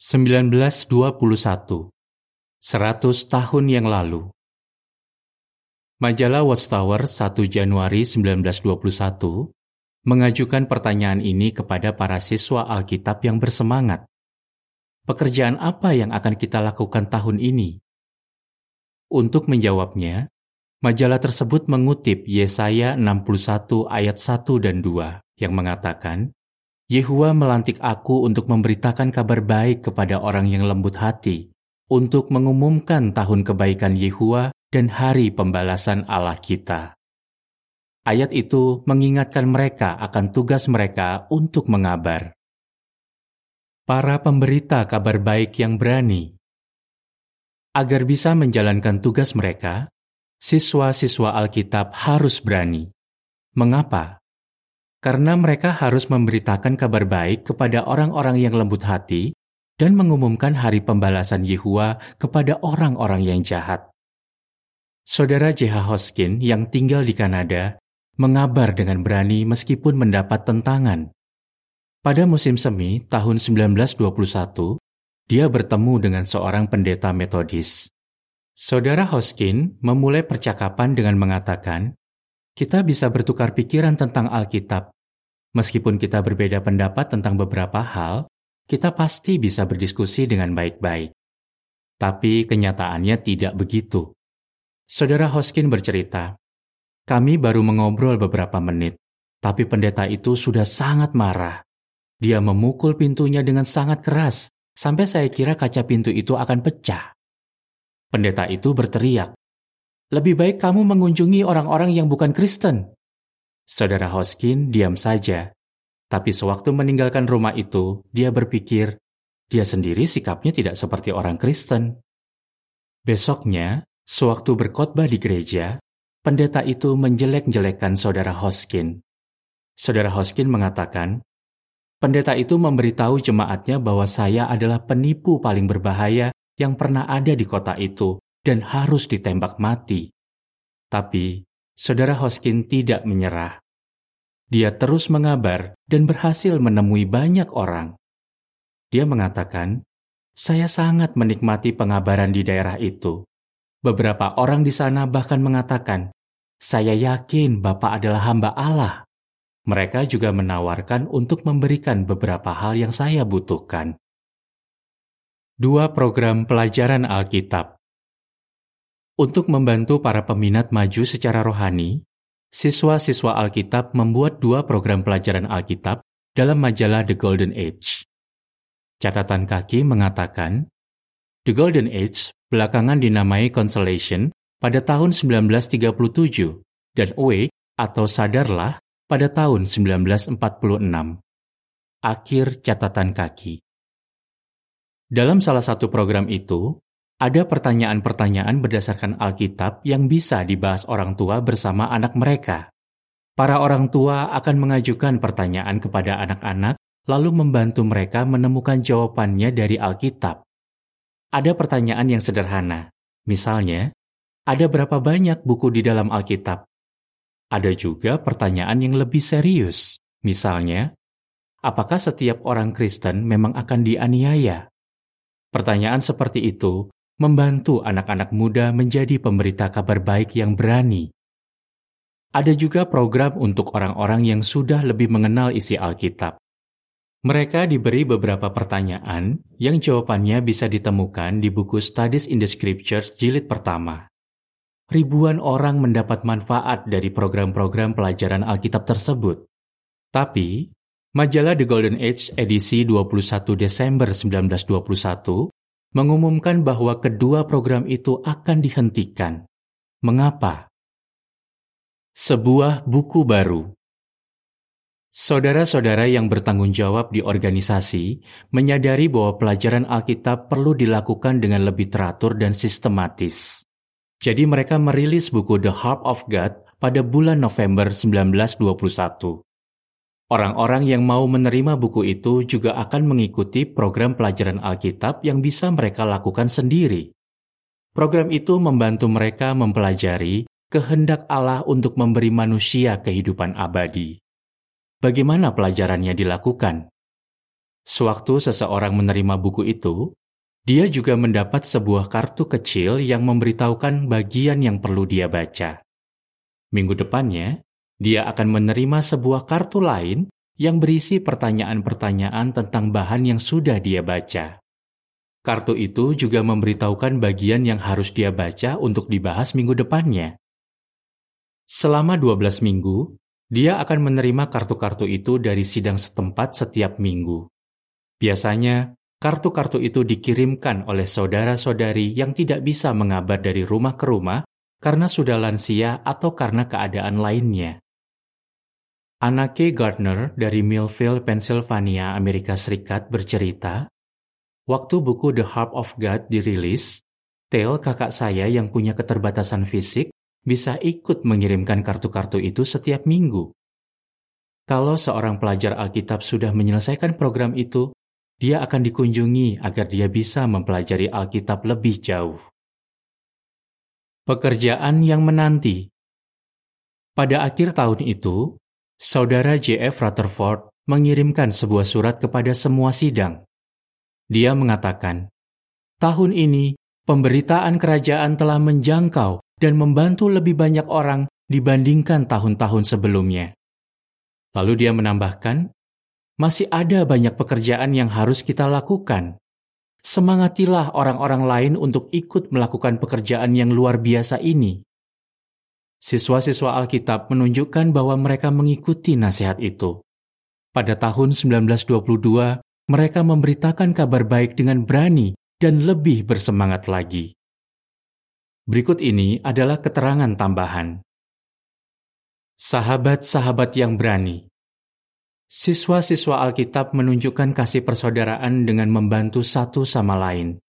1921 100 tahun yang lalu Majalah Watchtower 1 Januari 1921 mengajukan pertanyaan ini kepada para siswa Alkitab yang bersemangat. Pekerjaan apa yang akan kita lakukan tahun ini? Untuk menjawabnya, majalah tersebut mengutip Yesaya 61 ayat 1 dan 2 yang mengatakan, Yehua melantik aku untuk memberitakan kabar baik kepada orang yang lembut hati, untuk mengumumkan tahun kebaikan Yehua dan hari pembalasan Allah kita. Ayat itu mengingatkan mereka akan tugas mereka untuk mengabar. Para pemberita kabar baik yang berani. Agar bisa menjalankan tugas mereka, siswa-siswa Alkitab harus berani. Mengapa? Karena mereka harus memberitakan kabar baik kepada orang-orang yang lembut hati dan mengumumkan hari pembalasan Yehua kepada orang-orang yang jahat. Saudara J.H. Hoskin yang tinggal di Kanada mengabar dengan berani meskipun mendapat tentangan. Pada musim semi tahun 1921, dia bertemu dengan seorang pendeta metodis. Saudara Hoskin memulai percakapan dengan mengatakan, kita bisa bertukar pikiran tentang Alkitab. Meskipun kita berbeda pendapat tentang beberapa hal, kita pasti bisa berdiskusi dengan baik-baik. Tapi kenyataannya tidak begitu. Saudara Hoskin bercerita, kami baru mengobrol beberapa menit, tapi pendeta itu sudah sangat marah. Dia memukul pintunya dengan sangat keras, sampai saya kira kaca pintu itu akan pecah. Pendeta itu berteriak, lebih baik kamu mengunjungi orang-orang yang bukan Kristen. Saudara Hoskin diam saja. Tapi sewaktu meninggalkan rumah itu, dia berpikir, dia sendiri sikapnya tidak seperti orang Kristen. Besoknya, sewaktu berkhotbah di gereja, pendeta itu menjelek-jelekkan saudara Hoskin. Saudara Hoskin mengatakan, pendeta itu memberitahu jemaatnya bahwa saya adalah penipu paling berbahaya yang pernah ada di kota itu dan harus ditembak mati. Tapi, saudara Hoskin tidak menyerah. Dia terus mengabar dan berhasil menemui banyak orang. Dia mengatakan, saya sangat menikmati pengabaran di daerah itu. Beberapa orang di sana bahkan mengatakan, saya yakin Bapak adalah hamba Allah. Mereka juga menawarkan untuk memberikan beberapa hal yang saya butuhkan. Dua program pelajaran Alkitab untuk membantu para peminat maju secara rohani, siswa-siswa Alkitab membuat dua program pelajaran Alkitab dalam majalah The Golden Age. Catatan kaki mengatakan, The Golden Age belakangan dinamai Consolation pada tahun 1937 dan Awake atau Sadarlah pada tahun 1946. Akhir catatan kaki. Dalam salah satu program itu, ada pertanyaan-pertanyaan berdasarkan Alkitab yang bisa dibahas orang tua bersama anak mereka. Para orang tua akan mengajukan pertanyaan kepada anak-anak, lalu membantu mereka menemukan jawabannya dari Alkitab. Ada pertanyaan yang sederhana, misalnya, ada berapa banyak buku di dalam Alkitab? Ada juga pertanyaan yang lebih serius, misalnya, apakah setiap orang Kristen memang akan dianiaya? Pertanyaan seperti itu membantu anak-anak muda menjadi pemberita kabar baik yang berani. Ada juga program untuk orang-orang yang sudah lebih mengenal isi Alkitab. Mereka diberi beberapa pertanyaan yang jawabannya bisa ditemukan di buku Studies in the Scriptures jilid pertama. Ribuan orang mendapat manfaat dari program-program pelajaran Alkitab tersebut. Tapi, majalah The Golden Age edisi 21 Desember 1921 mengumumkan bahwa kedua program itu akan dihentikan. Mengapa? Sebuah buku baru. Saudara-saudara yang bertanggung jawab di organisasi menyadari bahwa pelajaran Alkitab perlu dilakukan dengan lebih teratur dan sistematis. Jadi mereka merilis buku The Harp of God pada bulan November 1921. Orang-orang yang mau menerima buku itu juga akan mengikuti program pelajaran Alkitab yang bisa mereka lakukan sendiri. Program itu membantu mereka mempelajari kehendak Allah untuk memberi manusia kehidupan abadi. Bagaimana pelajarannya dilakukan? Sewaktu seseorang menerima buku itu, dia juga mendapat sebuah kartu kecil yang memberitahukan bagian yang perlu dia baca. Minggu depannya, dia akan menerima sebuah kartu lain yang berisi pertanyaan-pertanyaan tentang bahan yang sudah dia baca. Kartu itu juga memberitahukan bagian yang harus dia baca untuk dibahas minggu depannya. Selama 12 minggu, dia akan menerima kartu-kartu itu dari sidang setempat setiap minggu. Biasanya, kartu-kartu itu dikirimkan oleh saudara-saudari yang tidak bisa mengabar dari rumah ke rumah karena sudah lansia atau karena keadaan lainnya. Anake Gardner dari Millville, Pennsylvania, Amerika Serikat bercerita, waktu buku The Harp of God dirilis, Theo kakak saya yang punya keterbatasan fisik bisa ikut mengirimkan kartu-kartu itu setiap minggu. Kalau seorang pelajar Alkitab sudah menyelesaikan program itu, dia akan dikunjungi agar dia bisa mempelajari Alkitab lebih jauh. Pekerjaan yang menanti Pada akhir tahun itu, saudara J.F. Rutherford mengirimkan sebuah surat kepada semua sidang. Dia mengatakan, tahun ini pemberitaan kerajaan telah menjangkau dan membantu lebih banyak orang dibandingkan tahun-tahun sebelumnya. Lalu dia menambahkan, masih ada banyak pekerjaan yang harus kita lakukan. Semangatilah orang-orang lain untuk ikut melakukan pekerjaan yang luar biasa ini. Siswa-siswa Alkitab menunjukkan bahwa mereka mengikuti nasihat itu. Pada tahun 1922, mereka memberitakan kabar baik dengan berani dan lebih bersemangat lagi. Berikut ini adalah keterangan tambahan. Sahabat-sahabat yang berani, Siswa-siswa Alkitab menunjukkan kasih persaudaraan dengan membantu satu sama lain.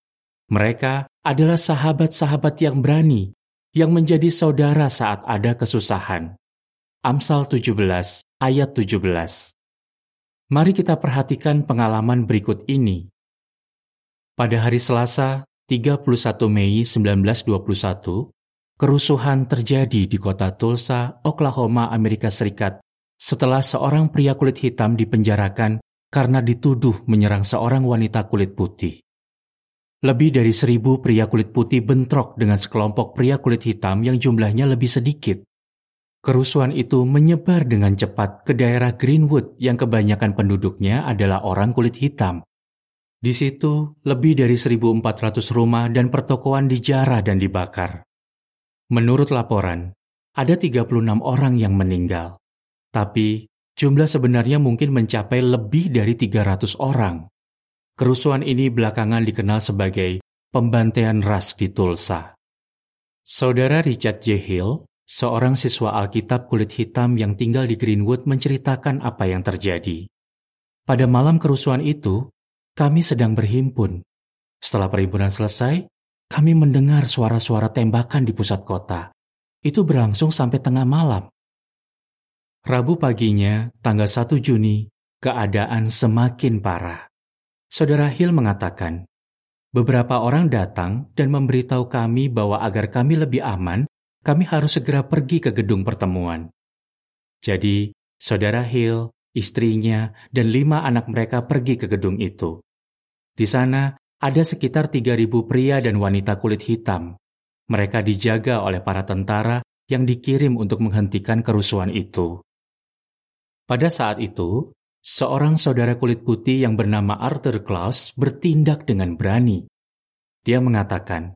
Mereka adalah sahabat-sahabat yang berani, yang menjadi saudara saat ada kesusahan. Amsal 17 ayat 17 Mari kita perhatikan pengalaman berikut ini. Pada hari Selasa, 31 Mei 1921, kerusuhan terjadi di kota Tulsa, Oklahoma, Amerika Serikat setelah seorang pria kulit hitam dipenjarakan karena dituduh menyerang seorang wanita kulit putih. Lebih dari seribu pria kulit putih bentrok dengan sekelompok pria kulit hitam yang jumlahnya lebih sedikit. Kerusuhan itu menyebar dengan cepat ke daerah Greenwood yang kebanyakan penduduknya adalah orang kulit hitam. Di situ, lebih dari 1.400 rumah dan pertokoan dijarah dan dibakar. Menurut laporan, ada 36 orang yang meninggal. Tapi jumlah sebenarnya mungkin mencapai lebih dari 300 orang. Kerusuhan ini belakangan dikenal sebagai pembantaian ras di Tulsa. Saudara Richard J. Hill, seorang siswa Alkitab kulit hitam yang tinggal di Greenwood menceritakan apa yang terjadi. Pada malam kerusuhan itu, kami sedang berhimpun. Setelah perhimpunan selesai, kami mendengar suara-suara tembakan di pusat kota. Itu berlangsung sampai tengah malam. Rabu paginya, tanggal 1 Juni, keadaan semakin parah. Saudara Hill mengatakan, beberapa orang datang dan memberitahu kami bahwa agar kami lebih aman, kami harus segera pergi ke gedung pertemuan. Jadi, saudara Hill, istrinya, dan lima anak mereka pergi ke gedung itu. Di sana, ada sekitar 3.000 pria dan wanita kulit hitam. Mereka dijaga oleh para tentara yang dikirim untuk menghentikan kerusuhan itu. Pada saat itu, seorang saudara kulit putih yang bernama Arthur Klaus bertindak dengan berani. Dia mengatakan,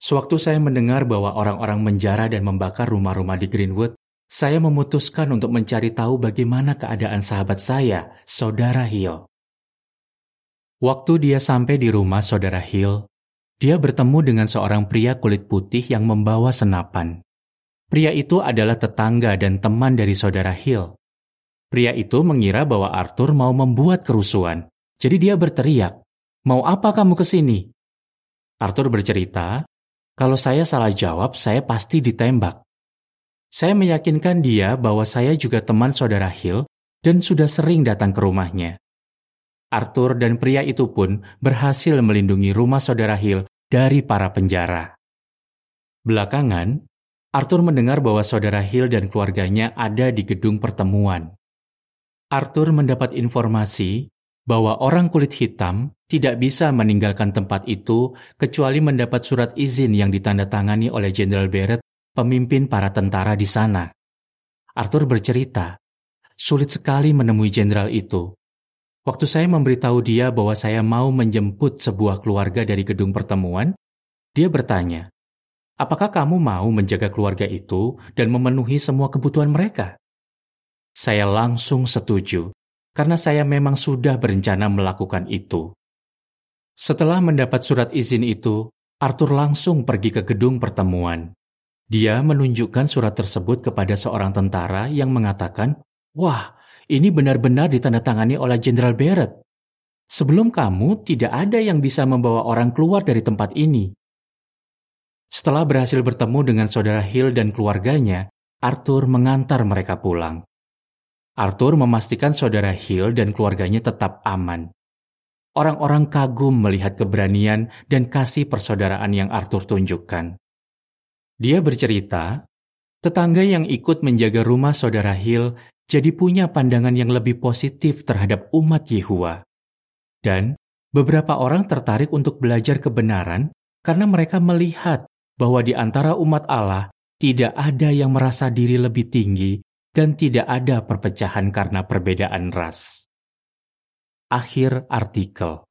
Sewaktu saya mendengar bahwa orang-orang menjara dan membakar rumah-rumah di Greenwood, saya memutuskan untuk mencari tahu bagaimana keadaan sahabat saya, Saudara Hill. Waktu dia sampai di rumah Saudara Hill, dia bertemu dengan seorang pria kulit putih yang membawa senapan. Pria itu adalah tetangga dan teman dari Saudara Hill. Pria itu mengira bahwa Arthur mau membuat kerusuhan. Jadi dia berteriak, Mau apa kamu ke sini? Arthur bercerita, kalau saya salah jawab, saya pasti ditembak. Saya meyakinkan dia bahwa saya juga teman saudara Hill dan sudah sering datang ke rumahnya. Arthur dan pria itu pun berhasil melindungi rumah saudara Hill dari para penjara. Belakangan, Arthur mendengar bahwa saudara Hill dan keluarganya ada di gedung pertemuan. Arthur mendapat informasi bahwa orang kulit hitam tidak bisa meninggalkan tempat itu kecuali mendapat surat izin yang ditandatangani oleh Jenderal Barrett, pemimpin para tentara di sana. Arthur bercerita, sulit sekali menemui jenderal itu. Waktu saya memberitahu dia bahwa saya mau menjemput sebuah keluarga dari gedung pertemuan, dia bertanya, apakah kamu mau menjaga keluarga itu dan memenuhi semua kebutuhan mereka? Saya langsung setuju karena saya memang sudah berencana melakukan itu. Setelah mendapat surat izin itu, Arthur langsung pergi ke gedung pertemuan. Dia menunjukkan surat tersebut kepada seorang tentara yang mengatakan, "Wah, ini benar-benar ditandatangani oleh Jenderal Barrett. Sebelum kamu, tidak ada yang bisa membawa orang keluar dari tempat ini." Setelah berhasil bertemu dengan saudara Hill dan keluarganya, Arthur mengantar mereka pulang. Arthur memastikan saudara Hill dan keluarganya tetap aman. Orang-orang kagum melihat keberanian dan kasih persaudaraan yang Arthur tunjukkan. Dia bercerita, tetangga yang ikut menjaga rumah saudara Hill jadi punya pandangan yang lebih positif terhadap umat Yehua. Dan beberapa orang tertarik untuk belajar kebenaran karena mereka melihat bahwa di antara umat Allah tidak ada yang merasa diri lebih tinggi dan tidak ada perpecahan karena perbedaan ras. Akhir artikel.